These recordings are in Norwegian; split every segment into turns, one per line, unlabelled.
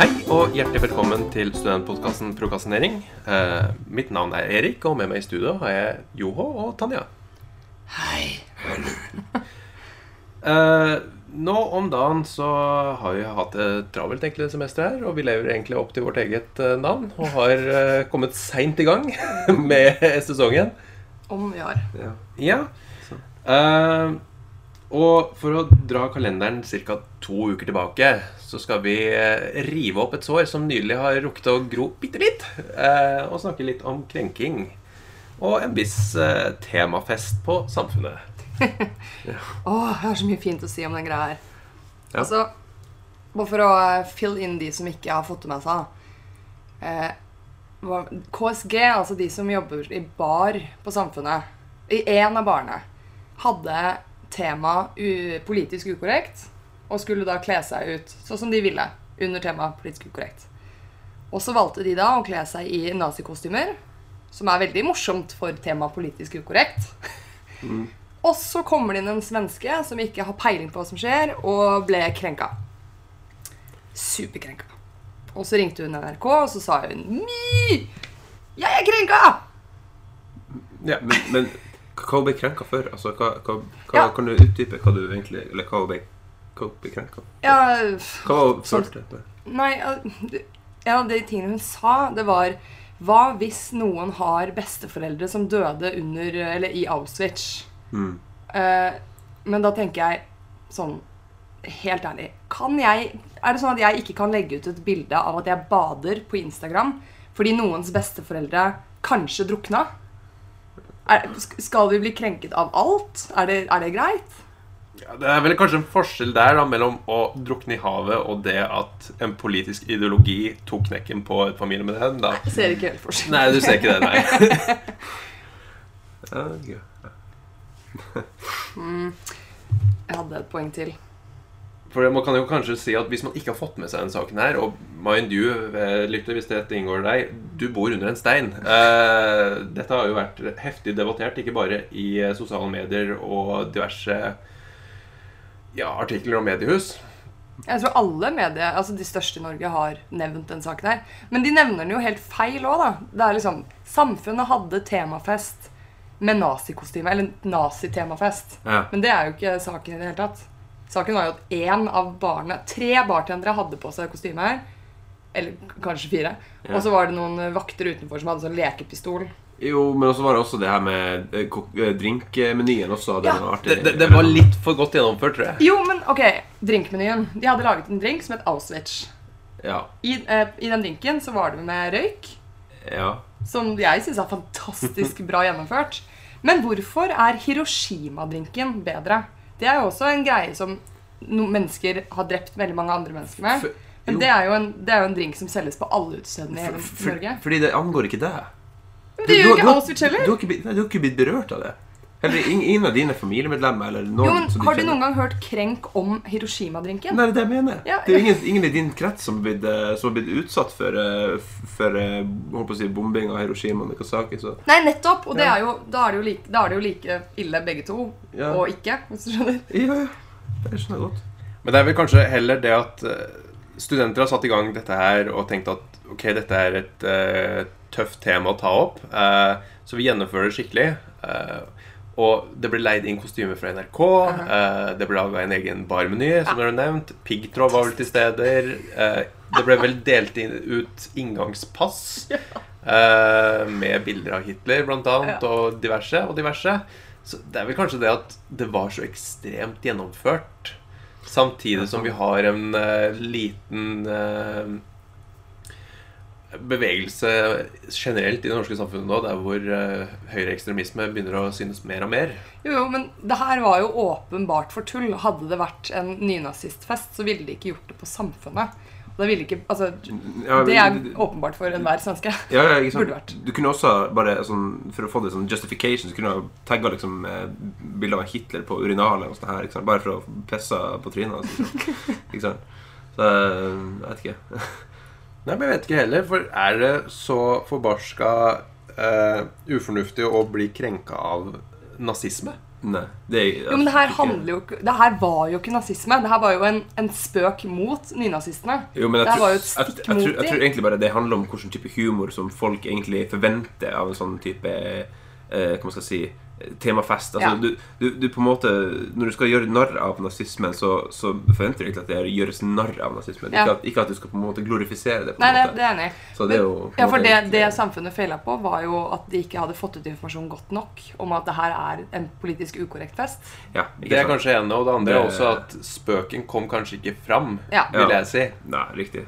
Hei og hjertelig velkommen til studentpodkasten Prokastinering. Eh, mitt navn er Erik, og med meg i studio har jeg Joho og Tanja.
Hei.
Eh, nå om dagen så har vi hatt et travelt egentlig semester her, og vi lever egentlig opp til vårt eget eh, navn og har eh, kommet seint i gang med sesongen.
Om vi har.
Ja. Eh, og for å dra kalenderen ca. to uker tilbake, så skal vi eh, rive opp et sår som nylig har rukket å gro bitte litt, eh, og snakke litt om krenking. Og en viss eh, temafest på samfunnet.
Åh, jeg har så mye fint å si om den greia her.
Ja.
Altså, bare for å fill in de som ikke har fått det med seg. Eh, KSG, altså de som jobber i bar på Samfunnet, i en av barene, hadde tema politisk ukorrekt, og skulle da kle seg ut sånn som de ville, under temaet politisk ukorrekt. Og så valgte de da å kle seg i nazikostymer, som er veldig morsomt for temaet politisk ukorrekt. Og så kommer det inn en svenske som ikke har peiling på hva som skjer, og ble krenka. Superkrenka. Og så ringte hun NRK, og så sa hun Mi! Jeg er krenka!
Ja.
Men, men hva ble krenka for? Altså, hva, hva, hva,
Ja.
Kan du utdype hva du egentlig Eller hva ble, hva ble krenka?
Ja,
Hva hun
Sånn-
følte? du?
nei En av de tingene hun sa, det var Hva hvis noen har besteforeldre som døde under Eller i Auschwitz?
Mm.
Eh, men da tenker jeg sånn Helt ærlig kan jeg, Er det sånn at jeg ikke kan legge ut et bilde av at jeg bader på Instagram fordi noens besteforeldre kanskje drukna? Er, skal vi bli krenket av alt? Er det, er det greit?
Ja, det er vel kanskje en forskjell der da, mellom å drukne i havet og det at en politisk ideologi tok knekken på et familiemedlem. Da.
Jeg ser ikke helt forskjell.
Nei, du ser ikke det, nei.
Ja, ja.
Jeg hadde et poeng til.
For man kan jo kanskje si at Hvis man ikke har fått med seg denne saken her Og mind you, eh, lytter hvis dette inngår deg Du bor under en stein eh, Dette har jo vært heftig debattert Ikke bare i eh, sosiale medier Og diverse Ja, artikler om mediehus
Jeg tror alle medier, altså de største i Norge har nevnt den saken her. Men de nevner den jo helt feil òg, da. Det er liksom Samfunnet hadde temafest med nazikostyme. Eller nazitemafest.
Ja.
Men det er jo ikke saken i det hele tatt. Saken var jo at én av barna Tre bartendere hadde på seg kostyme her. Eller kanskje fire.
Ja.
Og så var det noen vakter utenfor som hadde sånn lekepistol.
Jo, men også var det også det her med eh, eh, drinkmenyen også. Det,
Ja.
var artig.
det, det, det var litt for godt gjennomført, tror jeg
Jo, men ok, drinkmenyen. De hadde laget en drink som het Auschwitz.
Ja.
I, eh, I den drinken så var det med røyk.
ja.
som jeg syns er fantastisk bra gjennomført. Men hvorfor er Hiroshima-drinken bedre? Det er jo også en greie som no mennesker har drept veldig mange andre mennesker med. Men det er, jo en, det er jo en drink som selges på alle utestedene i hele Norge.
fordi det angår ikke deg.
Men det gjør jo ikke Auschwitz heller.
Du har ikke, blitt- nei, du har ikke blitt berørt av det. Heller ing- ingen av dine familiemedlemmer eller noen
Jo, men
som
Har du
kjenner.
noen gang hørt krenk om Hiroshima-drinken?
Nei, det er det jeg mener.
Ja.
Det er ingen, ingen i din krets som har blitt, eh, som har blitt utsatt for, eh, for eh, holdt på å si, bombing av Hiroshima og Nagasaki. Så.
Nei, nettopp! Og det
Ja.
er jo, da, er det jo like, da er det jo like ille begge to.
Ja.
Og ikke, hvis du skjønner.
Ja, ja. Det skjønner jeg godt.
Men det er vel kanskje heller det at studenter har satt i gang dette her og tenkt at ok, dette er et eh, tøft tema å ta opp, eh, så vi gjennomfører det skikkelig. eh, og det ble leid inn kostymer fra NRK. eh, det ble laga en egen barmeny, som dere har nevnt. Piggtråd var vel til steder. eh, det ble vel delt ut inngangspass eh, med bilder av Hitler, blant annet, og diverse og diverse. Så det er vel kanskje det at det var så ekstremt gjennomført. Samtidig som vi har en uh, liten eh, bevegelse generelt i det norske samfunnet nå, der hvor uh, høyreekstremisme begynner å synes mer og mer.
Jo, jo, men det her var jo åpenbart for tull. Hadde det vært en nynazistfest, så ville de ikke gjort det på Samfunnet. Og det ville ikke, altså,
Ja,
det er åpenbart for enhver svenske.
Ja, ja, ikke sant?
Burde vært.
Du kunne også bare sånn, For å få det sånn justification Så kunne du tagga liksom bilder av Hitler på urinalet og sånt her, ikke sant? Bare for å pisse på trynet. Liksom. Ikke sant? Så eh, jeg vet ikke.
Nei, men jeg vet ikke heller, for er det så forbarska uh, ufornuftig å bli krenka av nazisme?
Nei. Det
Jo, men det her handler jo ikke Det her var jo ikke nazisme. Det her var jo en, en spøk mot nynazistene.
Jo, men jeg,
Det her
tror,
var jo et
jeg,
stikk
jeg, tror,
mot
jeg tror egentlig bare det handler om hvilken type humor som folk egentlig forventer av en sånn type eh, Hva man skal si temafest. Altså,
Ja.
du, du, du på en måte Når du skal gjøre narr av nazismen, så, så forventer du ikke at det gjøres narr av nazismen.
Ja.
Ikke, at, ikke at du skal på en måte glorifisere det. på
Nei,
en
det,
måte.
det er enig.
Så det er jo
Ja, for det, det samfunnet feila på, var jo at de ikke hadde fått ut informasjon godt nok om at det her er en politisk ukorrekt fest.
ja,
Det er
sant?
kanskje ene, og det andre er også at spøken kom kanskje ikke fram,
Ja.
vil jeg si.
Nei, riktig.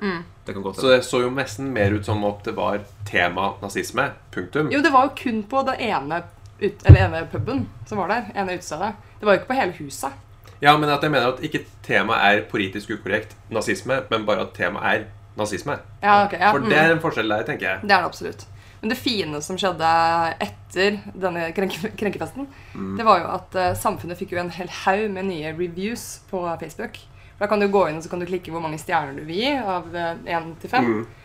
Mm.
Det kan godt
Så det så jo nesten mer ut som om det var tema nazisme. Punktum.
Jo, det var jo kun på det ene, ut, eller ene puben som var der. ene utestedet. Det var jo ikke på hele huset.
Ja, men at jeg mener at ikke temaet er politisk ukorrekt nazisme, men bare at temaet er nazisme.
Ja, ok, ja,
For
mm.
det er en forskjell der, tenker jeg.
Det er det absolutt. Men det fine som skjedde etter denne krenke, krenkefesten, det var jo at uh, samfunnet fikk jo en hel haug med nye reviews på Facebook. For Da kan du gå inn og så kan du klikke hvor mange stjerner du vil gi, av én til fem.
Mm.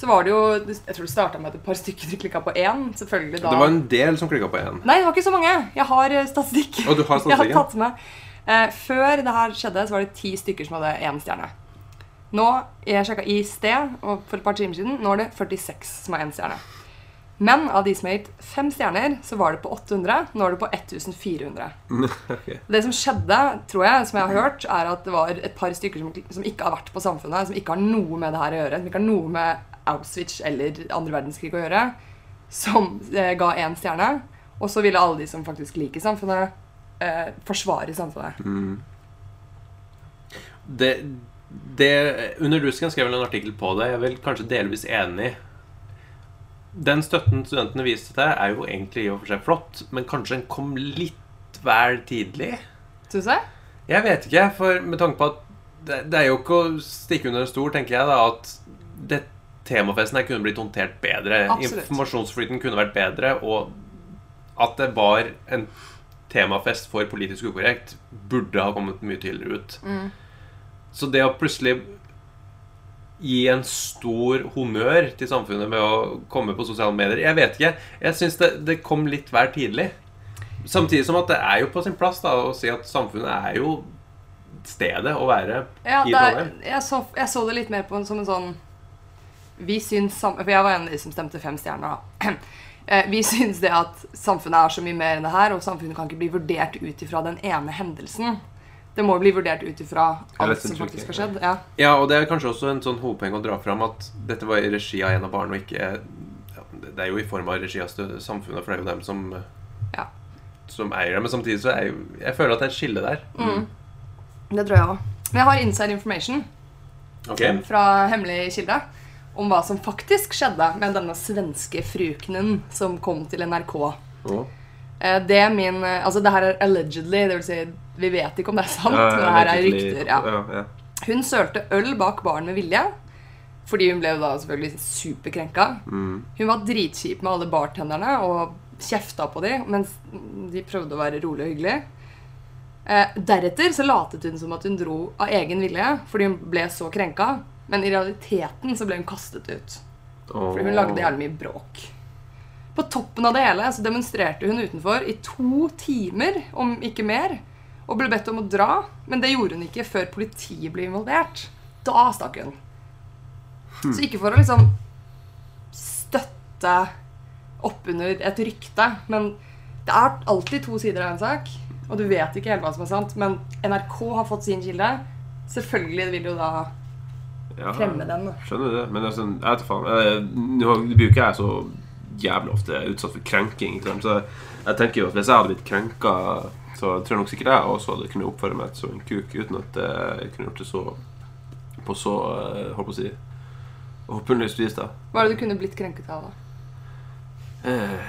Så var det jo Jeg tror det starta med at et par stykker klikka på én. Selvfølgelig da
Det var en del som klikka på én.
Nei, det var ikke så mange. Jeg har eh, statistikk.
Og du har
Jeg har tatt med. Eh, før det her skjedde, så var det ti stykker som hadde én stjerne. Nå, Jeg sjekka i sted, og for et par timer siden, nå er det 46 som har én stjerne. Men av de som har gitt fem stjerner, så var det på 800. Nå er det på 1400.
Okay.
Det som skjedde, tror jeg, som jeg har hørt, er at det var et par stykker som, som ikke har vært på Samfunnet, som ikke har noe med det her å gjøre, som ikke har noe med Auschwitz eller andre verdenskrig å gjøre, som eh, ga én stjerne. Og så ville alle de som faktisk liker Samfunnet, eh, forsvare Samfunnet.
Mm.
Det, det, under Rusken skrev vel en artikkel på det. Jeg er vel kanskje delvis enig. Den støtten studentene viste til, er jo egentlig i og for seg flott, men kanskje den kom litt vel tidlig?
Syns jeg?
Jeg vet ikke, for med tanke på at det, det er jo ikke å stikke under en stol, tenker jeg, da, at det, temafesten her kunne blitt håndtert bedre.
Absolutt.
Informasjonsflyten kunne vært bedre, og at det var en temafest for politisk ukorrekt, burde ha kommet mye tydeligere ut.
Mm.
Så det å plutselig gi en stor honnør til samfunnet med å komme på sosiale medier Jeg vet ikke. Jeg syns det, det kom litt hver tidlig. Samtidig som at det er jo på sin plass da å si at samfunnet er jo stedet å være
Ja,
i Trondheim.
jeg, jeg så det litt mer på en, som en sånn Vi syns For jeg var en av de som stemte fem stjerner, da. Eh, Vi syns det at samfunnet er så mye mer enn det her, og samfunnet kan ikke bli vurdert ut ifra den ene hendelsen. Det må bli vurdert ut ifra alt som faktisk har skjedd. Ja.
Ja, og det er kanskje også en sånn hovedpoeng å dra fram at dette var i regi av en av barna, og ikke ja, Det er jo i form av regi av samfunnet, for det er jo dem som,
Ja.
som eier det. Men samtidig så er jo Jeg føler at det er et skille der.
Mm. Det tror jeg òg. Men jeg har inside information
okay.
fra hemmelig kilde om hva som faktisk skjedde med denne svenske frukenen som kom til NRK.
Å.
Eh, Det er min eh, Altså, det her er allegedly, det vil si vi vet ikke om det er sant,
Ja,
men det her er rykter. Ja.
Ja, ja.
Hun sølte øl bak baren med vilje, fordi hun ble da selvfølgelig superkrenka.
Mm.
Hun var dritkjip med alle bartenderne og kjefta på dem mens de prøvde å være rolig og hyggelig. Eh, deretter så latet hun som at hun dro av egen vilje fordi hun ble så krenka, men i realiteten så ble hun kastet ut. Fordi hun lagde jævlig mye bråk. På toppen av det hele så demonstrerte hun utenfor i to timer, om ikke mer, og ble bedt om å dra, men det gjorde hun ikke før politiet ble involvert. Da stakk hun. Så ikke for å liksom støtte oppunder et rykte, men det er alltid to sider av en sak, og du vet ikke helt hva som er sant, men NRK har fått sin kilde. Selvfølgelig vil jo da
Ja,
fremme den. da.
Skjønner det. Men altså, jeg vet faen. Nå blir ikke jeg så jævlig ofte utsatt for krenking. Så jeg tenker jo at hvis jeg hadde blitt krenka, så tror jeg nok sikkert jeg også hadde kunnet oppføre meg som en kuk uten at jeg kunne gjort det så på så eh, holdt på å si håpløst vis, da.
Hva er det du kunne blitt krenket av, da?
Eh,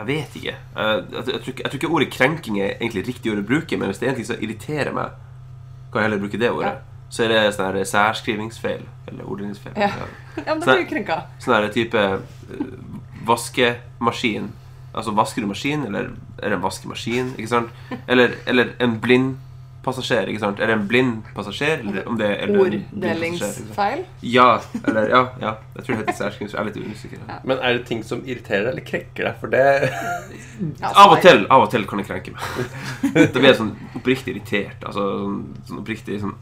Jeg vet ikke. Jeg, jeg, jeg, tror ikke. jeg tror ikke ordet krenking er egentlig riktig ord å bruke, men hvis det er en ting som irriterer meg, kan jeg heller bruke det ordet. Så er det sånn her særskrivingsfeil. Eller ordningsfeil.
Ja.
Ja.
Men da blir du krenka.
Sånn type eh, vaskemaskin. Altså vasker du maskin, eller er det en vaskemaskin? Ikke sant? Eller, eller en blind passasjer, ikke sant? Er det en blind passasjer? Eller om det er eller?
Orddelingsfeil.
Ja, eller ja, ja. Jeg tror det heter særskilt. Jeg er litt usikker.
Ja.
Men er det ting som irriterer deg eller krekker deg? For det
Ja,
Av og til av og til kan det krenke meg. Da blir jeg sånn oppriktig irritert. Altså sånn, sånn oppriktig sånn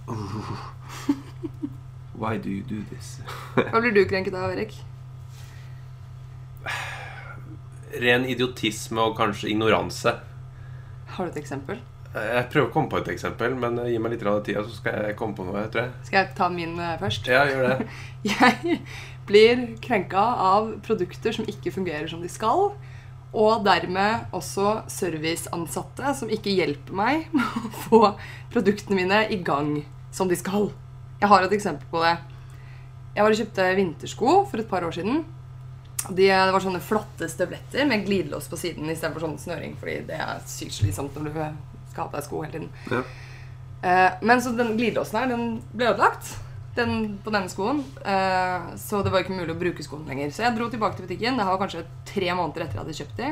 Why do you do this?
Hva blir du krenket av, Erik?
ren idiotisme og kanskje ignoranse.
Har du et eksempel?
Jeg prøver å komme på et eksempel, men gi meg litt grann tid, så skal jeg komme på noe. tror jeg.
Skal jeg ta min eh, først?
Ja, gjør det.
Jeg blir krenka av produkter som ikke fungerer som de skal. Og dermed også serviceansatte som ikke hjelper meg med å få produktene mine i gang som de skal. Jeg har et eksempel på det. Jeg var og kjøpte vintersko for et par år siden. De, det var sånne flotte støvletter med glidelås på siden istedenfor sånn snøring. Fordi det er sykt slitsomt når du skal ha på deg sko hele tiden.
Ja.
Eh, men så den glidelåsen her, den ble ødelagt den, på denne skoen. Eh, så det var ikke mulig å bruke skoen lenger. Så jeg dro tilbake til butikken. Det var kanskje tre måneder etter jeg hadde kjøpt de.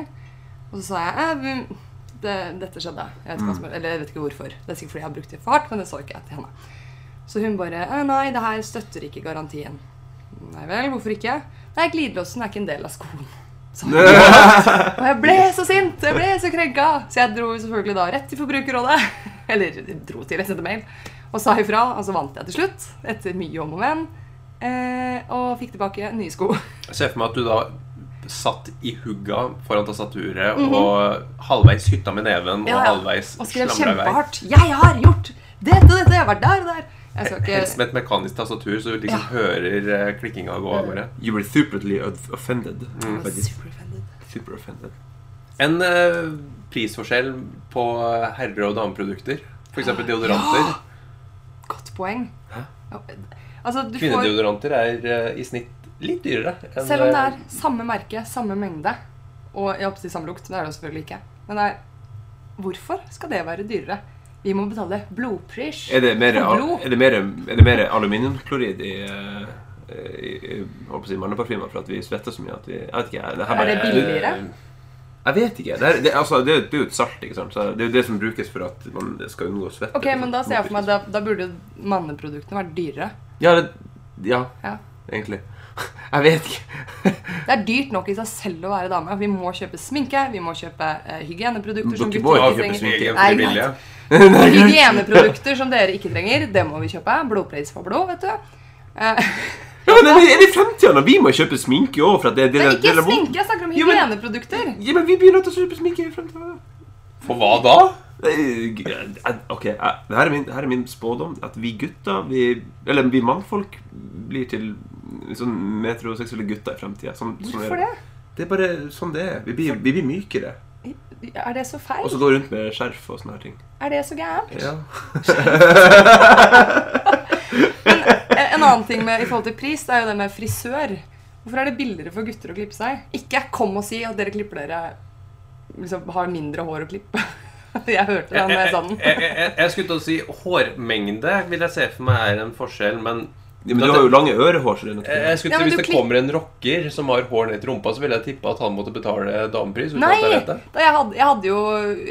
Og så sa jeg eh, det, dette skjedde. Jeg vet, som, eller jeg vet ikke hvorfor. Det er sikkert fordi jeg har brukt det for hardt, men det så ikke jeg til henne. Så hun bare eh, Nei, det her støtter ikke garantien. Nei vel, hvorfor ikke? Nei, glidelåsen er ikke en del av skoen. Og jeg ble så sint! Jeg ble så krenka! Så jeg dro selvfølgelig da rett til Forbrukerrådet. Eller jeg dro til, jeg sendte mail. Og sa ifra. Og så vant jeg til slutt, etter mye om og men. Eh, og fikk tilbake nye sko.
Jeg ser for meg at du da satt i hugga foran tastaturet og halvveis hytta med neven og.
Ja, ja. Og halvveis
slamra i vei.
kjempehardt. 'Jeg har gjort dette og dette! Jeg har vært der og der!' Skal
Helst med et mekanisk tastatur, så du liksom
Ja.
hører eh, klikkinga gå av gårde.
You were superly offended.
Mm.
Super offended.
Super offended.
En uh, prisforskjell på herre- og dameprodukter. F.eks. deodoranter.
Godt poeng. Ja, Altså, du får
er uh, i snitt litt dyrere. enn,
Selv om det er samme merke, samme mengde, og jeg håper å si samme lukt, det er det jo selvfølgelig ikke. Men det er, hvorfor skal det være dyrere? Vi må betale blodpris.
Er det mer,
blod.
er det mer, er det mer aluminiumklorid i, eh, i, i på manneparfymer for at vi svetter så mye at vi Jeg vet ikke. Det her
Er det billigere?
Jeg vet ikke. Det er, det, altså, det, det er jo et salt. ikke sant? Så det er jo det som brukes for at man skal unngå svette.
Ok, men da ser jeg for meg da, da burde manneproduktene vært dyrere.
Ja, Ja. egentlig. Jeg vet ikke.
Det er dyrt nok i seg selv å være dame. Vi må kjøpe sminke, vi må kjøpe uh, hygieneprodukter som
Dere
gutter
må
ikke
kjøpe
trenger.
sminke.
Nei,
billig.
Hygieneprodukter som dere ikke trenger, det må vi kjøpe. Blodpris for blod, vet du. Eh,
Ja, men er det, er i fremtida når vi må kjøpe sminke òg? Det, det,
men
det,
ikke
det,
sminke, jeg snakker om
men-
hygieneprodukter.
Ja, men vi blir nødt til å kjøpe sminke i fremtida.
For hva da?
Ok, eh, det her er min, her er min spådom. At vi gutter, vi, eller vi mannfolk, blir til sånn metroseksuelle gutter i framtida. Sånn, sånn
Hvorfor det?
Det er bare sånn det er. Vi blir, vi blir mykere.
Er det så feil?
Og så gå rundt med skjerf og sånne her ting.
Er det så gærent?
Ja.
Eh, En annen ting med, i forhold til pris, det er jo det med frisør. Hvorfor er det billigere for gutter å klippe seg? Ikke kom og si at dere klipper dere liksom har mindre hår å klippe. Jeg hørte den
da
med
jeg,
sånn.
jeg, jeg, jeg skulle til å si hårmengde vil jeg se for meg er en forskjell, men
men du har jo lange ørehår. Så det er nok
jeg, jeg skulle
Ja,
hvis det
klipp-
kommer en rocker som har hår ned til rumpa, så ville jeg tippe at han måtte betale damepris.
Nei!
jeg
jeg, hadde, jeg hadde jo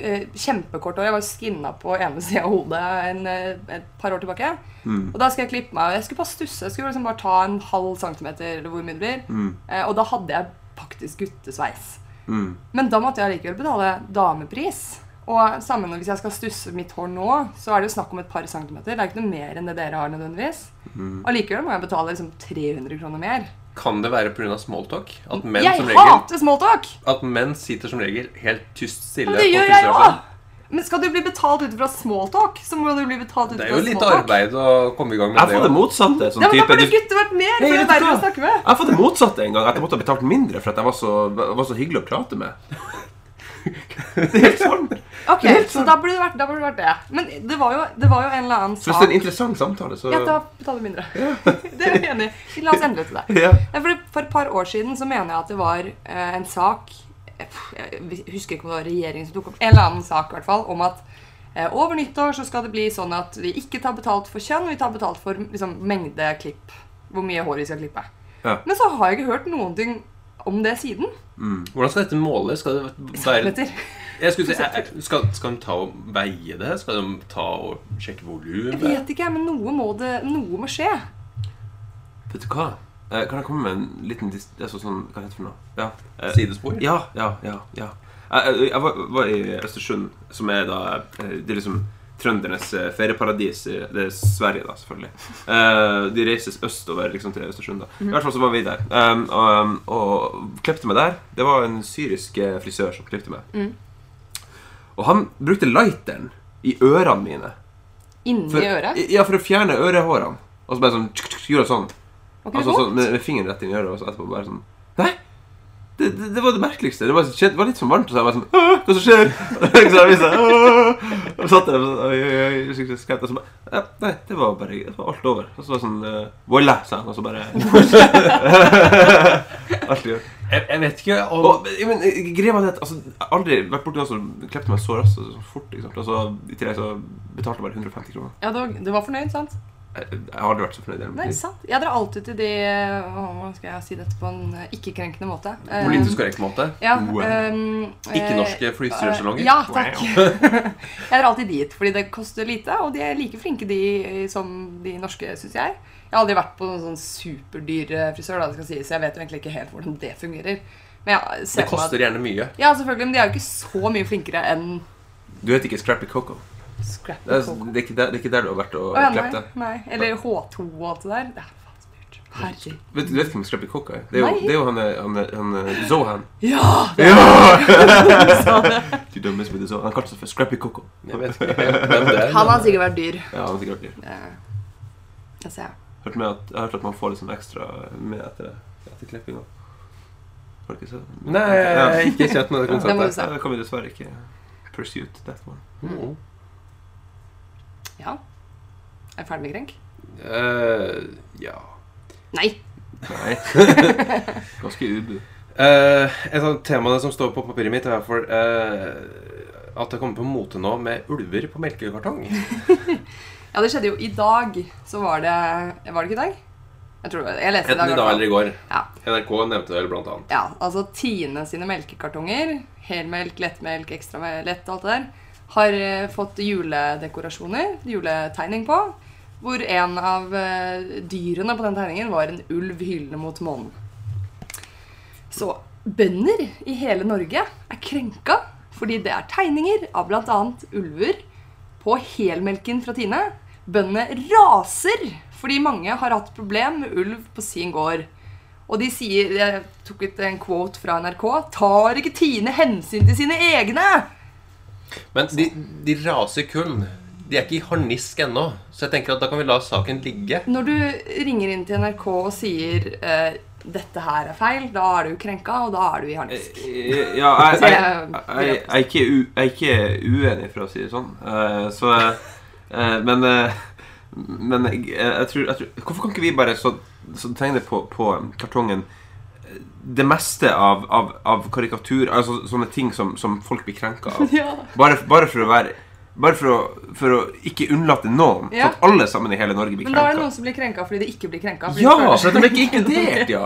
eh, kjempekort hår. Jeg var skinna på ene sida av hodet en, eh, et par år tilbake.
Mm.
Og da skulle jeg klippe meg. og Jeg skulle bare stusse. Jeg skulle liksom bare ta en halv centimeter, eller hvor mye det blir.
Mm.
Eh, og da hadde jeg faktisk guttesveis.
Mm.
Men da måtte jeg likevel betale damepris. Og sammen hvis jeg skal stusse mitt hår nå, så er det jo snakk om et par centimeter. Det er ikke noe mer enn det dere har nødvendigvis.
Mm.
Og likevel må jeg betale liksom 300 kroner mer.
Kan det være pga. smalltalk? At menn,
Jeg
som regel,
hater smalltalk!
at menn sitter som regel helt tyst stille
Men det gjør jeg òg! Men skal du bli betalt ut fra smalltalk, så må du bli betalt ut
Det er jo litt
smalltalk.
arbeid å komme i gang med
Jeg har
Jeg
fått det motsatte. Sånn
Ja, men da burde gutter vært mer,
Hey,
for det er verre å snakke med.
Jeg har fått det motsatte en gang. At jeg måtte ha betalt mindre for at jeg var så, var så hyggelig å prate med. Det er helt sant.
Ok, så da burde det vært, da burde det, vært det. Men det var, jo, det var jo en eller annen
sak hvis det er en interessant samtale, så
Ja, da betaler vi mindre. det er jeg enig i. La oss endre til det.
Ja.
Ja, for, for et par år siden så mener jeg at det var eh, en sak Jeg husker ikke om det var regjeringen som tok opp En eller annen sak i hvert fall om at eh, over nyttår så skal det bli sånn at vi ikke tar betalt for kjønn, vi tar betalt for liksom, mengde klipp. Hvor mye hår vi skal klippe.
Ja.
Men så har jeg ikke hørt noen ting om det siden.
Mm.
Hvordan skal dette måles? Skal det være
Centimeter.
Jeg skulle si, eh, skal, skal de ta og veie det? Skal de ta og sjekke
Jeg vet ikke, men noe må, det, noe må skje.
Vet du hva? Eh, kan jeg komme med en liten dis altså, sånn, Hva heter det for noe? Ja. eh,
Sidespor?
Ja, ja, ja. ja. Jeg, jeg, var, var i Østersund, som er da Det er liksom trøndernes ferieparadis. Det er Sverige, da, selvfølgelig. Eh, de reises østover liksom, til Østersund. da I hvert fall så var vi der. Um, og, um, og klipte meg der. Det var en syrisk frisør som klipte meg.
Mm.
Og han brukte lighteren i ørene mine.
Inni øret.
Ja, for å fjerne ørehårene. Og så bare sånn tsk, tsk, Gjorde sånn.
Okay,
Altså, sånn med, med fingeren rett inn i øret, og så etterpå bare sånn Nei! Det, det, det var det merkeligste. Det var, det var litt sånn varmt. Og så jeg bare sånn Hva som skjer? så jeg sånn, og satt der og sånn, oi, oi, oi, og så bare ja, Nei, det var bare det var alt over. Og så var det sånn uh, Voila, sa han, og så bare Alt gjør.
Jeg, jeg vet ikke om
Og, men eh, greia var det at altså, jeg har aldri vært borti noen som klepte meg så raskt og så fort. Ikke sant? Og så, I tillegg så betalte jeg bare 150 kroner.
Ja, du, var- du var fornøyd, sant?
Jeg, jeg har aldri vært så fornøyd.
Nei, sant. Jeg drar alltid til de Hva skal jeg si dette på en eh, ikke-krenkende måte? Eh,
politisk korrekt måte.
Ja, ehm, eh,
Ikke-norske flystyrelsalonger?
Ja, takk. jeg drar alltid dit, fordi det koster lite, og de er like flinke de eh, som de norske, syns jeg. Jeg har aldri vært på noen sånn superdyr eh, frisør, da, det skal sies, så jeg vet jo egentlig ikke helt hvordan det fungerer. Men jeg
Det koster at, gjerne mye.
Ja, selvfølgelig, men de er jo ikke så mye flinkere enn
Du heter ikke Scrappy Coco?
Scrappy
Det er,
Coco.
det, er ikke der, det er ikke der du har vært og
ja, nei,
deg?
nei. Eller H2 og alt det der. Det er. Herregud.
Vet, du vet hvem Scrappy Coco er? Det er jo, det er jo han, er- han, er- han er Zohan.
Ja!
Du dømmes med det så. Han kalte seg for Scrappy Coco.
Jeg det er.
Han har sikkert vært dyr.
Ja, han har sikkert vært dyr.
Det, det ser jeg.
Hørt med at, jeg har hørt at man får litt sånn ekstra med etter, etter klippinga. Har du ikke sett det?
Nei, jeg har ikke kjent med det
Det
konseptet.
se.
Ja, Da kan vi dessverre ikke pursue that one.
Mm.
Ja. Er jeg ferdig med krenk?
Uh, ja.
Nei.
Nei. Ganske ubu.
Uh, et av temaene som står på papiret mitt, er i uh, eh, at det kommer på mote nå med ulver på melkekartong.
Ja, det skjedde jo i dag. Så var det Var det ikke i dag? Jeg tror Jeg leste
Enten i dag eller i går.
Ja.
NRK nevnte det vel blant annet.
Ja, altså Tine sine melkekartonger, helmelk, lettmelk, ekstra lett, og alt det der, har eh, fått juledekorasjoner, juletegning på, hvor en av eh, dyrene på den tegningen var en ulv hylende mot månen. Så bønder i hele Norge er krenka fordi det er tegninger av bl.a. ulver på helmelken fra Tine. Bøndene raser fordi mange har hatt problem med ulv på sin gård. Og de sier Jeg tok ut en quote fra NRK. Tar ikke Tine hensyn til sine egne?
Men de, de raser kun. De er ikke i harnisk ennå, så jeg tenker at da kan vi la saken ligge.
Når du ringer inn til NRK og sier eh, 'dette her er feil', da er du krenka, og da er du i harnisk.
Eh, Ja, jeg, jeg, jeg, jeg, jeg, er ikke jeg er ikke uenig, for å si det sånn. Uh, så eh, Men eh, Men jeg, jeg, tror, jeg tror Hvorfor kan ikke vi bare så, så tegne på, på kartongen eh, det meste av, av, av karikatur, altså sånne ting som, som folk blir krenka av?
Ja.
Bare, bare for å være Bare for å, for å ikke unnlate noen.
Ja.
For at alle sammen i hele Norge blir
Men da er det noen som blir krenka fordi de ikke blir krenka.
Ja, for de ikke inkludert, ja!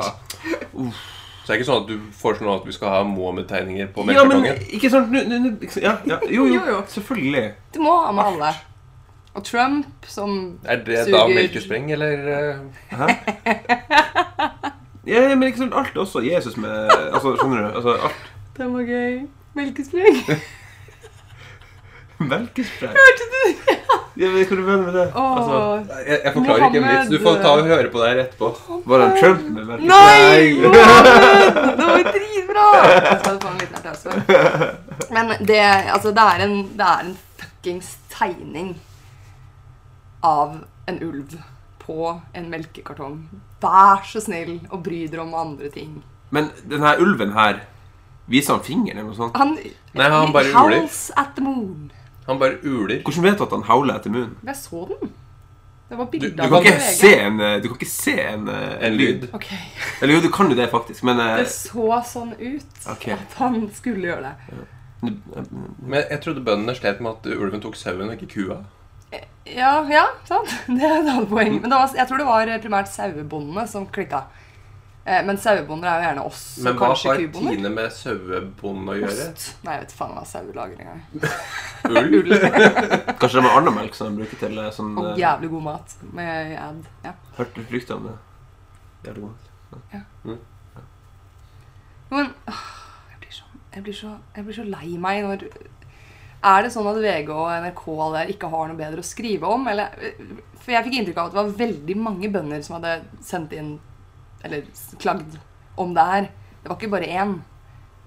Så det er ikke sånn at du foreslår nå at vi skal ha Mohammed-tegninger på
Ja, men ikke nå- ja, ja, Jo, jo,
Jo, jo.
selvfølgelig.
Du må ha med alle. Og Trump som
Er det da
suger
melkespreng, eller eh,
Hæ? Ja, men ikke sånn alt er også Jesus med Altså, skjønner du? Altså, alt
Den var gøy. Melkespreng.
Melkespreng. Ja, men hva du mener med det?
Åh.
Altså,
jeg, jeg forklarer ikke en vits. Du får ta og høre på det her etterpå.
var det Trump med melkespreng?
Nei! Mohammed! Det var dritbra! Jeg skal få en liten applaus. Men det, altså, det er en, det er en fuckings tegning av en ulv på en melkekartong. Vær så snill og bry dere om andre ting.
Men denne ulven her Viser han fingeren eller noe sånt?
Han,
Nei, han bare uler.
At the moon.
Han bare uler.
Hvordan vet du at han howler etter munnen?
Jeg så den. Det var
Du-
bilde
du
av
Du kan ikke se en, eh, du kan ikke se en, eh,
En lyd.
Okay.
Eller jo, du kan jo det, faktisk, men eh,
Det så sånn ut
okay.
at han skulle gjøre det.
Men jeg trodde bøndene slet med at ulven tok sauen og ikke kua.
Ja, ja, sant. Det er et annet poeng. Men det var, jeg tror det var primært sauebondene som klikka. Eh, men sauebonder er jo gjerne oss,
Men hva har. Tine med sauebonde å gjøre?
Ost. Nei, jeg vet faen hva sauer lager engang.
Ull?
Ull.
Kanskje det er med andemelk som de bruker til eh, sånn
Og
eh,
jævlig god mat med ad. Ja.
Hørte rykter om det. Jævlig godt.
Men åh, jeg blir, så, jeg, blir så, jeg blir så lei meg når Er det sånn at VG og NRK og alle der ikke har noe bedre å skrive om? Eller, for jeg fikk inntrykk av at det var veldig mange bønder som hadde sendt inn Eller klagd om det her. Det var ikke bare én.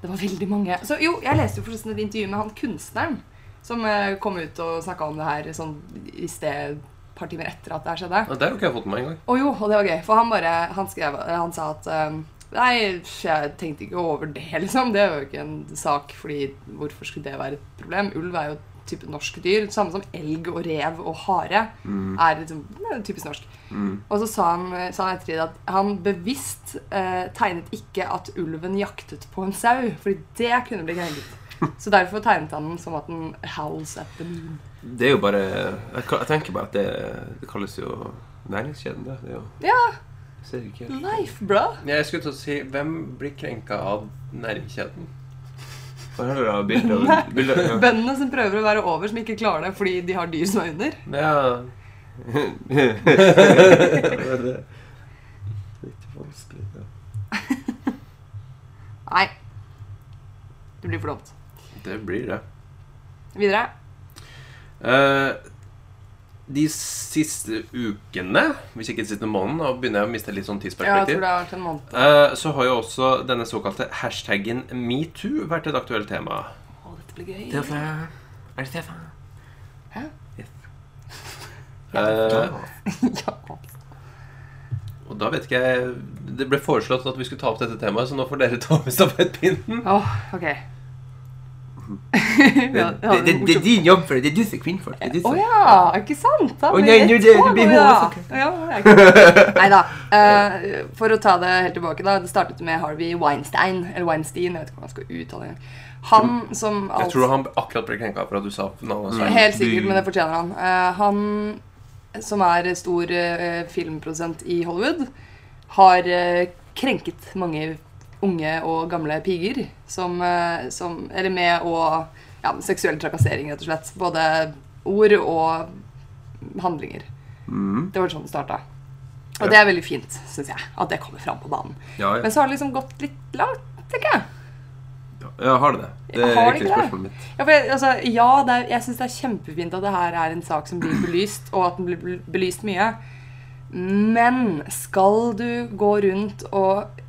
Det var veldig mange. Så jo, jeg leste jo forresten et intervju med han kunstneren som eh, kom ut og snakka om det her sånn i sted et par timer etter at det her skjedde.
Ja, det har ikke jeg fått med meg engang.
Å jo, og det var gøy, for han bare Han skrev Han sa at um, Nei, jeg tenkte ikke over det, liksom. Det er jo ikke en sak, fordi hvorfor skulle det være et problem? Ulv er jo type norsk dyr. Samme som elg og rev og hare er liksom typisk norsk.
Mm.
Og så sa han, sa han etter det at han bevisst eh, tegnet ikke at ulven jaktet på en sau, fordi det kunne bli krenket. Så derfor tegnet han den som at den howls at the moon.
Det er jo bare Jeg, tenker bare at det, det kalles jo næringskjeden, det. det er jo,
Ja,
ser ikke helt.
life, bra!
Jeg skulle til å si Hvem blir krenka av
nervekjeden? Er? Bilder av bilder, ja.
Bøndene som prøver å være over, som ikke klarer det fordi de har dyr som er under.
Ja,
det litt vanskelig. Ja.
Nei. Det blir for dumt.
det blir det.
Videre.
Eh, de siste ukene, hvis ikke den siste måneden, nå begynner jeg å miste litt sånn
Ja, jeg
tidsperspektiv,
tror det har vært en måned.
eh, så har jo også denne såkalte hashtaggen metoo vært et aktuelt tema.
Å, dette blir gøy.
Stefan. Er det Stefan?
Hæ?
Yes.
ja.
ja.
og da vet ikke jeg Det ble foreslått at vi skulle ta opp dette temaet, så nå får dere ta med stafettpinnen.
Åh, ok.
Det,
Ja,
det, det, det er din jobb for det. Det er du som er kvinnfolk. Det
Å
oh,
ja, ikke sant? Da
Å,
blir
nei,
det
nå det- det blir
hun ikke- Nei da. eh, for å ta det helt tilbake, da. Det startet med Harvey Weinstein. Eller Weinstein, jeg vet ikke hvordan man skal uttale det. Han som
Jeg tror han akkurat ble krenka for at du sa navnet.
Helt sikkert, men det fortjener han. Uh, han som er stor uh, filmprodusent i Hollywood, har eh, krenket mange unge og gamle piger som, eh, som Eller med å ja, Seksuell trakassering, rett og slett. Både ord og handlinger.
Mm.
Det var sånn det starta.
Ja.
Og det er veldig fint, syns jeg, at det kommer fram på banen.
Ja, ja.
Men så har det liksom gått litt langt, tenker jeg.
ja, har det det? Det er egentlig spørsmålet mitt.
Ja, for jeg, altså, ja er, jeg syns det er kjempefint at det her er en sak som blir belyst, og at den blir belyst mye. Men skal du gå rundt og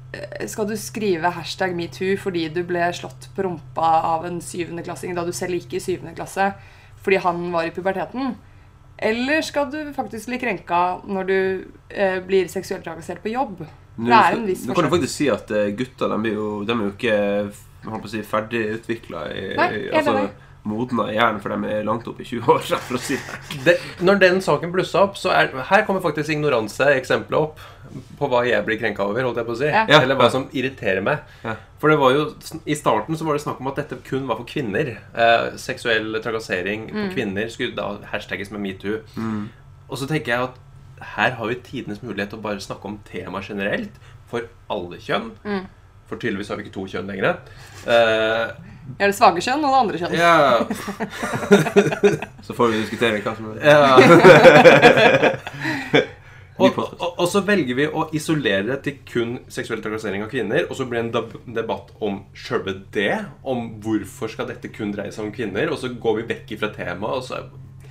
Skal du skrive hashtag metoo fordi du ble slått på rumpa av en syvendeklassing da du selv gikk i syvende klasse fordi han var i puberteten? Eller skal du faktisk bli krenka når du eh, blir seksuelt trakassert på jobb?
Nå,
Det er en viss forskjell.
nå kan du faktisk si at gutter de er jo, de er jo ikke si, ferdigutvikla i,
Nei,
i altså. Modna i hjernen, for de er langt opp i 20-åra, for å si det.
det, når den saken blussa opp, så er Her kommer faktisk ignoranse-eksempelet opp på hva jeg blir krenka over, holdt jeg på å si.
Ja.
Eller hva som irriterer meg.
Ja.
For det var jo I starten så var det snakk om at dette kun var for kvinner. Eh, seksuell trakassering på kvinner skulle da hashtagges med metoo.
Mm.
Og så tenker jeg at her har vi tidenes mulighet til å bare snakke om temaet generelt. For alle kjønn.
Mm.
For tydeligvis har vi ikke to kjønn lenger. Eh,
Er det svake kjønn og det andre kjønn?
ja,
Så får vi diskutere hva som er
Ja. Og, og, og så velger vi å isolere det til kun seksuell trakassering av kvinner. Og så blir det en debatt om sjølve det. Om hvorfor skal dette kun dreie seg om kvinner. Og så går vi vekk ifra temaet. Og så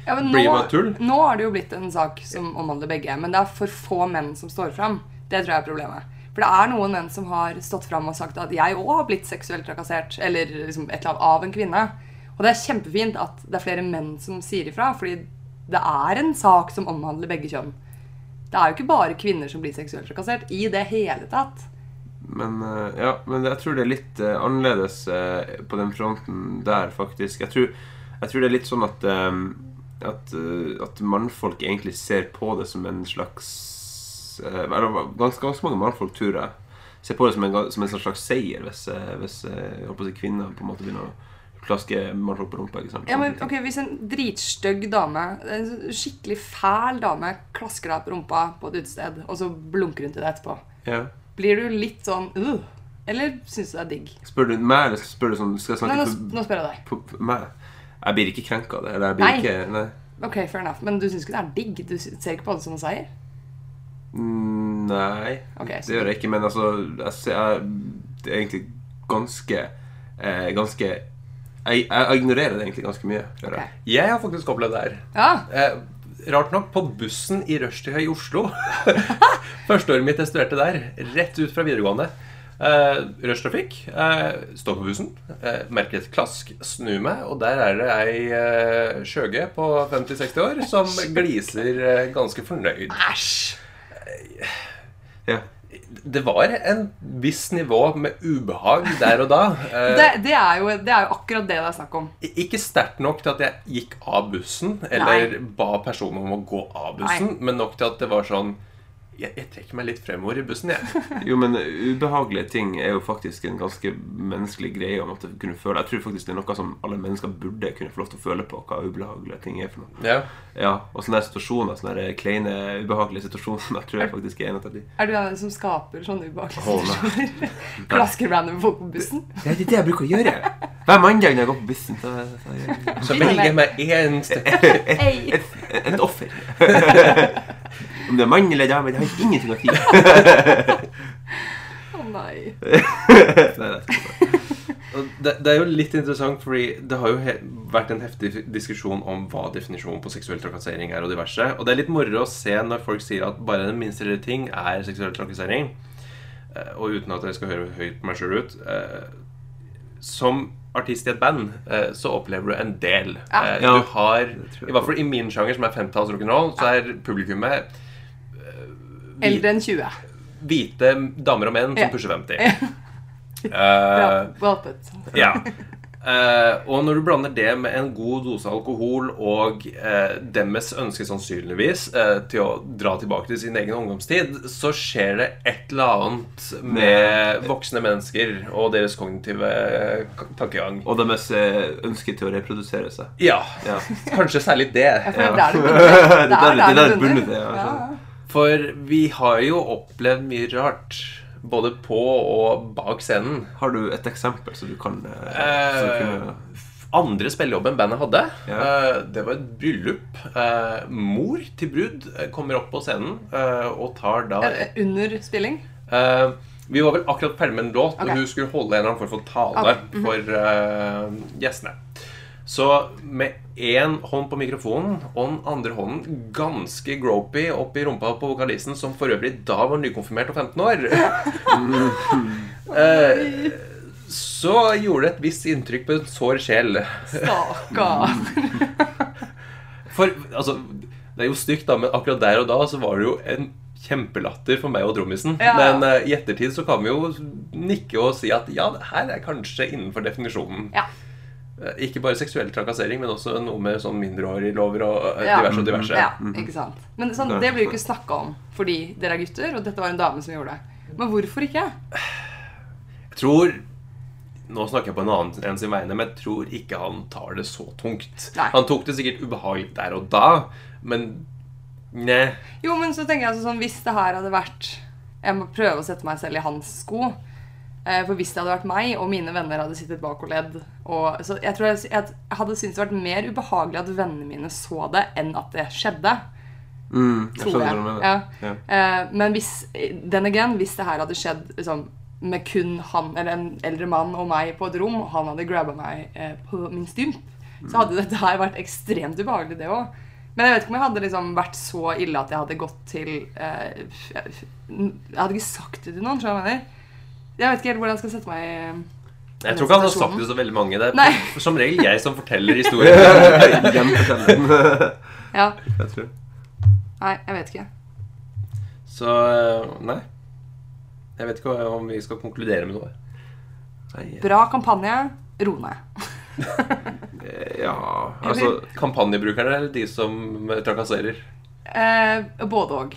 Ja, men
Blir det
nå,
bare tull?
nå har det jo blitt en sak som omhandler begge, men det er for få menn som står fram. Det tror jeg er problemet. For det er noen menn som har stått fram og sagt at jeg òg har blitt seksuelt trakassert eller liksom et eller annet av en kvinne. Og det er kjempefint at det er flere menn som sier ifra, fordi det er en sak som omhandler begge kjønn. Det er jo ikke bare kvinner som blir seksuelt trakassert i det hele tatt.
Men, eh, ja, men jeg tror det er litt eh, annerledes eh, på den fronten der, faktisk. Jeg tror, jeg tror det er litt sånn at at, at mannfolk egentlig ser på det som en slags ganske, ganske mange mannfolk, tror jeg, ser på det som en, som en slags seier hvis, eh, hvis eh, si, kvinner på en måte begynner å klaske mannfolk på rumpa. ikke sant?
Ja, men ok, Hvis en dritstygg dame, en skikkelig fæl dame, klasker deg på rumpa på et utested, og så blunker hun til deg etterpå
Ja.
Blir du litt sånn uh, Eller syns du det er digg?
Spør du meg, eller spør du sånn Skal jeg
Nei, nå, nå spør jeg deg.
på, på meg? Jeg blir ikke krenka av det. Eller jeg blir
Nei.
ikke Nei.
Ok, fair enough. Men du syns ikke det er digg? Du ser ikke på det som en seier?
Mm, Nei,
okay,
det gjør jeg ikke. Men altså, jeg, ser- jeg, det er egentlig ganske eh, Ganske jeg, jeg ignorerer det egentlig ganske mye. Okay. jeg.
Har faktisk opplevd det her.
Ja.
Eh, rart nok, på bussen i rushtida i Oslo. Førsteåret mitt jeg studerte der. Rett ut fra videregående. Eh, Rushtrafikk. Eh, står på bussen, eh, merker et klask, snur meg, og der er det ei eh, skjøge på 50-60 år som gliser eh, ganske fornøyd.
Æsj!
Ja.
Det var en viss nivå med ubehag der og da.
Det, det, er jo, det er jo akkurat det det er snakk om.
Ikke sterkt nok til at jeg gikk av bussen, eller ba personen om å gå av bussen, men nok til at det var sånn jeg, jeg trekker meg litt fremover i bussen, jeg.
Jo, men ubehagelige ting er jo faktisk en ganske menneskelig greie å måtte kunne føle. Jeg tror faktisk det er noe som alle mennesker burde kunne få lov til å føle på, hva ubehagelige ting er for noe.
Ja.
Ja, og sånne situasjoner, sånne kleine, ubehagelige situasjoner, tror jeg faktisk er en av de.
Er du den som skaper sånne ubehagelige situasjoner? Klasker random folk på bussen?
Det er det jeg bruker å gjøre. Hver mandag når jeg går på bussen. Så, så jeg,
Så velger jeg meg én støtte.
et,
et, et offer. Om det er mann eller dame, det har ingenting å si.
Å nei.
Nei, det er
Det, det er jo litt interessant, fordi det har jo he vært en heftig diskusjon om hva definisjonen på seksuell trakassering er, og diverse. Og det er litt moro å se når folk sier at bare den minste lille ting er seksuell trakassering. Eh, Og uten at jeg skal høre høyt på meg sjøl ut eh, Som artist i et band eh, så opplever du en del.
Ja.
Eh, Du har, i hvert fall i min sjanger, som er femtalls rock'n'roll, så er publikummet
Eldre enn 20.
hvite damer og menn som pusher 50.
Ja.
Eh,
Bra. Well
ja. Eh, og når du blander det med en god dose alkohol og uh, deres ønske sannsynligvis uh, til å dra tilbake til sin egen ungdomstid, så skjer det et eller annet med voksne mennesker og deres kognitive eh, tankegang.
Og deres eh, ønske til å reprodusere seg.
Ja,
Ja.
kanskje særlig det.
Ja, det er der det bunner.
Det er der- det er der det
bunner.
bunner, ja.
For vi har jo opplevd mye rart. Både på og bak scenen.
Har du et eksempel så du kan eh,
Eh,
så du kunne,
andre spillejobben bandet hadde,
Ja.
eh, det var et bryllup. Eh, mor til brud kommer opp på scenen eh, og tar da
Under spilling?
eh, Vi var vel akkurat ferdig med en låt,
okay.
og hun skulle holde en eller annen form for tale
okay. mm -hmm.
for eh, gjestene. Så med én hånd på mikrofonen og den andre hånden ganske gropey opp i rumpa på vokalisten, som for øvrig da var nykonfirmert og 15 år. Eh, så gjorde det et visst inntrykk på en sår sjel.
Stakkar.
For altså, det er jo stygt, da, men akkurat der og da så var det jo en kjempelatter for meg og trommisen.
Ja.
Men uh, i ettertid så kan vi jo nikke og si at ja, det her er kanskje innenfor definisjonen.
Ja.
Eh, Ikke bare seksuell trakassering, men også noe med sånn mindreåriglover og eh,
Ja.
diverse og diverse.
ja, ikke sant. Men sånn, det blir jo ikke snakka om fordi dere er gutter, og dette var en dame som gjorde det. Men hvorfor ikke?
Jeg tror Nå snakker jeg på en annen enn sin vegne, men jeg tror ikke han tar det så tungt.
Nei.
Han tok det sikkert ubehagelig der og da, men ne.
Jo, men så tenker jeg altså sånn, hvis det her hadde vært Jeg må prøve å sette meg selv i hans sko. Eh, For hvis det hadde vært meg, og mine venner hadde sittet bak og ledd og, så Jeg tror jeg, jeg hadde syntes det vært mer ubehagelig at vennene mine så det, enn at det skjedde.
mm, jeg
Tror jeg.
du mener.
Ja.
Ja.
Eh, Men hvis den again, hvis det her hadde skjedd liksom, med kun han eller en eldre mann og meg på et rom, og han hadde grabba meg eh, på min stymp, så hadde dette her vært ekstremt ubehagelig, det òg. Men jeg vet ikke om jeg hadde liksom vært så ille at jeg hadde gått til eh, Jeg hadde ikke sagt det til noen, skjønner jeg mener? Jeg vet ikke helt hvordan jeg skal sette meg i
Jeg tror ikke han har sagt det så veldig mange. Det er
Nei.
som regel jeg som forteller historien.
Ja.
jeg tror.
Nei, jeg vet ikke.
Så eh, nei. Jeg vet ikke om vi skal konkludere med noe.
Nei,
Bra kampanje. Ro ned.
eh, ja, altså
Kampanjebrukerne eller de som trakasserer?
Eh, både
òg.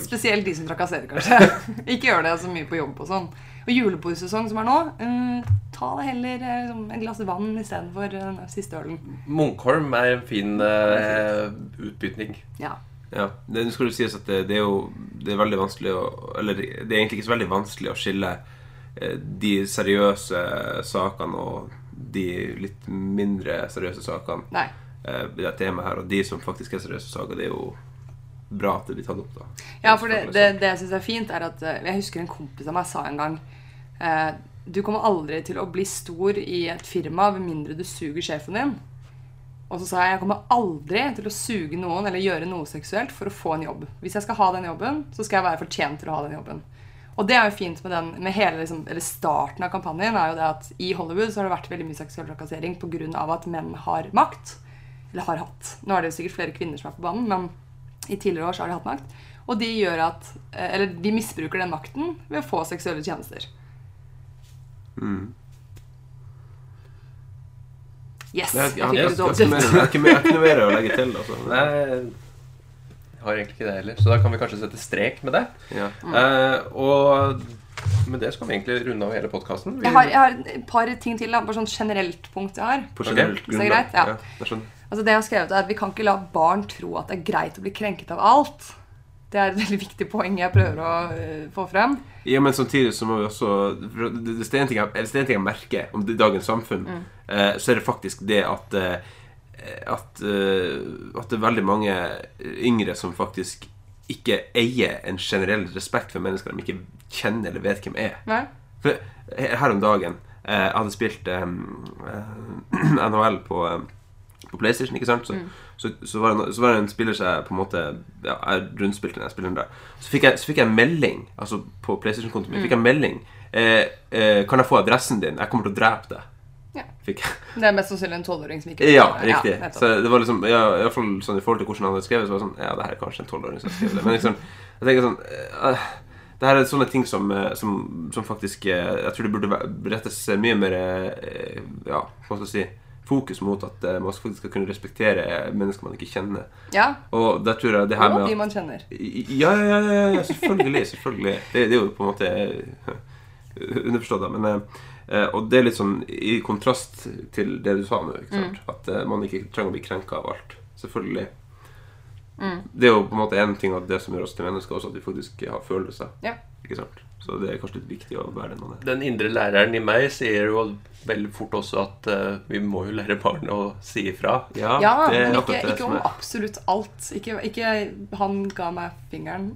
Spesielt de som trakasserer, kanskje. ikke gjør det så mye på jobb og sånn. Og julebordsesong som er nå, um, ta det heller eh, som et glass vann istedenfor den siste ølen.
Munkholm er en fin uh, utbytning.
Ja.
Ja, det nå skal du sies at det, det er jo det er veldig vanskelig å Eller det er egentlig ikke så veldig vanskelig å skille eh, de seriøse sakene og de litt mindre seriøse sakene
Nei.
eh, det temaet her. Og de som faktisk er seriøse saker, det er jo bra at det blir tatt opp, da.
Ja, for det, det, det jeg syns er fint, er at eh, Jeg husker en kompis av meg sa en gang eh, Du kommer aldri til å bli stor i et firma med mindre du suger sjefen din. Og så sa jeg jeg kommer aldri til å suge noen eller gjøre noe seksuelt for å få en jobb. Hvis jeg skal ha den jobben, så skal jeg være fortjent til å ha den jobben. Og det er jo fint med, den, med hele liksom, eller starten av kampanjen er jo det at i Hollywood så har det vært veldig mye seksuell trakassering pga. at menn har makt. Eller har hatt. Nå er det jo sikkert flere kvinner som er på banen, men i tidligere år så har de hatt makt. Og de gjør at eh, Eller de misbruker den makten ved å få seksuelle tjenester.
Mm.
Yes!
Jeg,
Jeg
jeg, jeg, har ikke noe mer å legge til. Altså.
Nei, jeg har egentlig ikke det heller. Så da kan vi kanskje sette strek med det.
Ja.
Uh, og med det skal vi egentlig runde av hele podkasten.
Jeg har, et par ting til. da, Bare sånn generelt punkt jeg har.
På generelt
så Ja, det greit, ja.
jeg skjønner.
Altså det jeg har skrevet er at Vi kan ikke la barn tro at det er greit å bli krenket av alt. Det er et veldig viktig poeng jeg prøver å øh, få frem.
Ja, men samtidig så må vi også Hvis det er en ting jeg, det en ting jeg merker om det, dagens samfunn,
Mm.
eh, så er det faktisk det at eh, at, eh, at det er veldig mange yngre som faktisk ikke eier en generell respekt for mennesker de ikke kjenner eller vet hvem er.
Nei?
For her om dagen eh, Jeg hadde spilt eh, eh, NHL på, eh, på PlayStation, ikke sant? Så, så, så, var det, så var det en spiller som jeg på en måte ja, Jeg rundspilte den spilleren der. Så fikk, jeg, så fikk jeg en melding Altså på PlayStation-kontoen min. Fikk jeg en melding eh, eh, Kan jeg få adressen din? Jeg kommer til å drepe deg.
Ja.
Fikk jeg.
Det er mest sannsynlig en tolvåring som ikke
Ja, riktig.
Ja,
så det var liksom ja, i hvert fall sånn I forhold til hvordan han hadde skrevet, så var det sånn Ja, det her er kanskje en tolvåring som har skrevet det. Men liksom, jeg tenker sånn uh, Det her er sånne ting som, eh, som, som faktisk eh, Jeg tror det burde rettes mye mer Ja, hva skal jeg si Fokus mot at eh, man faktisk skal kunne respektere mennesker man ikke kjenner.
ja.
Og der tror jeg det her
Og
med
de
at
man kjenner.
ja, ja, ja, ja, ja, selvfølgelig. selvfølgelig det, det er jo på en måte eh, underforstått, da. Men, eh, og det er litt sånn i kontrast til det du sa nå. Sant? At eh, man ikke trenger å bli krenka av alt. Selvfølgelig. Det er jo på en måte en ting at det som gjør oss til mennesker, også at vi faktisk har følelser.
Ja.
Ikke sant? Så det er kanskje litt viktig å være den man er.
Den indre læreren i meg sier jo veldig fort også at uh, vi må jo lære barn å si ifra.
Ja,
det er
men ikke,
det
ikke om absolutt alt. Ikke, ikke 'han ga meg fingeren'.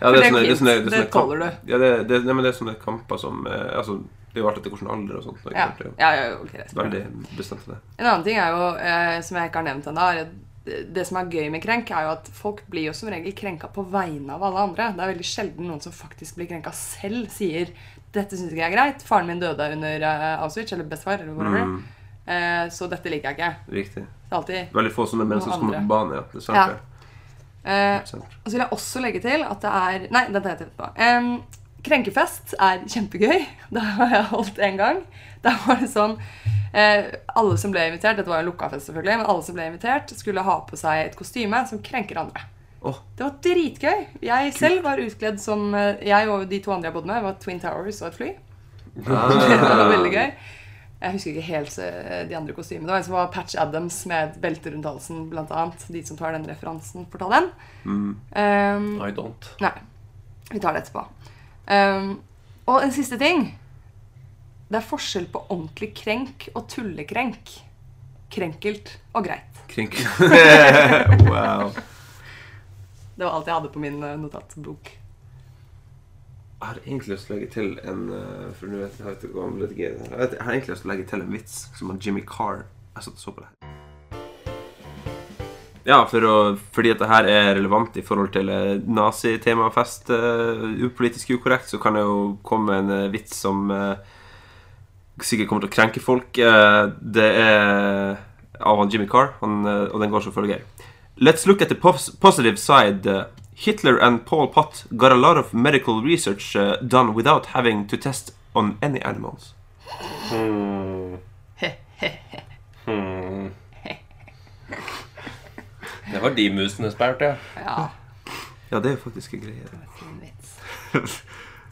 Ja,
det er fint. Det,
Det det
tåler du.
Ja, det, det, nei, men det er sånne kamper som eh, Altså, det er jo alt etter hvilken alder og sånt.
Ja,
er
ja, ja ok.
Veldig bestemt til det.
En annen ting er jo, eh, som jeg ikke har nevnt ennå, er det- som er gøy med krenk, er jo at folk blir jo som regel krenka på vegne av alle andre. Det er veldig sjelden noen som faktisk blir krenka selv, sier 'dette syns ikke jeg er greit'. Faren min døde under uh, Auschwitz, eller bestefar, eller whatever.
Mm,
Uh, så dette liker jeg ikke.
riktig.
Det er alltid
Veldig få sånne mennesker som kommer på banen. Ja. Det er sant,
Ja. eh, Og så vil jeg også legge til at det er Nei, dette heter etterpå. Um, krenkefest er kjempegøy. Det har jeg holdt en gang. Da var det sånn eh, Alle som ble invitert, dette var jo en lukka fest selvfølgelig, men alle som ble invitert, skulle ha på seg et kostyme som krenker andre.
Oh.
Det var dritgøy. Jeg selv var utkledd som eh, Jeg og de to andre jeg bodde med, var Twin Towers og et fly. Det var veldig gøy. Jeg husker ikke helt eh, de andre kostymene. Det var en som var Patch Adams med et belte rundt halsen, blant annet. De som tar den referansen, får ta den.
Mm.
Um,
I don't.
Nei. Vi tar det etterpå. Um, og en siste ting. Det er forskjell på ordentlig krenk og tullekrenk. Krenkelt og greit.
Krenkelt. wow.
Det var alt jeg hadde på min eh, notatbok.
Jeg har egentlig lyst til å legge til en eh, For nå vet jeg ikke hva redigerer det her. Jeg har egentlig lyst til å legge til en vits som han Jimmy Carr Jeg satt og så på det her. Ja, for å, fordi at det her er relevant i forhold til eh, nazitemafest, uh, upolitisk ukorrekt, så kan jeg jo komme med en vits som eh, sikkert kommer til å krenke folk. Eh, det er av han Jimmy Carr, han, eh, og den går som følger. Let's look at the positive side. Uh, Hitler and Paul Pott got a lot of medical research uh, done without having to test on any animals.
Hmm. Hmm. Det var de musene spurte, ja.
Ja,
Ja, det er jo faktisk en greie.
fin vits.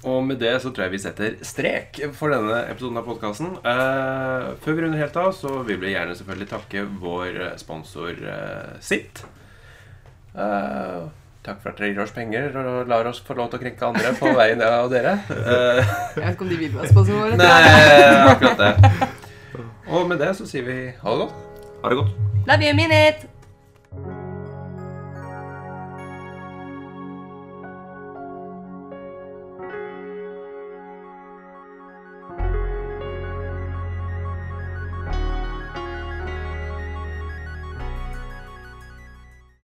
Og med det så tror jeg vi setter strek for denne episoden av podkasten. Eh, før vi runder helt av, så vil vi gjerne selvfølgelig takke vår sponsor eh, Sitt. Eh, Takk for at dere gir oss penger og lar oss få lov til å krenke andre på veien av dere. Eh,
Jeg vet ikke om de vil være sponsorer.
nei, akkurat det. Og med det så sier vi ha det godt.
Ha det godt.
Love you, minute!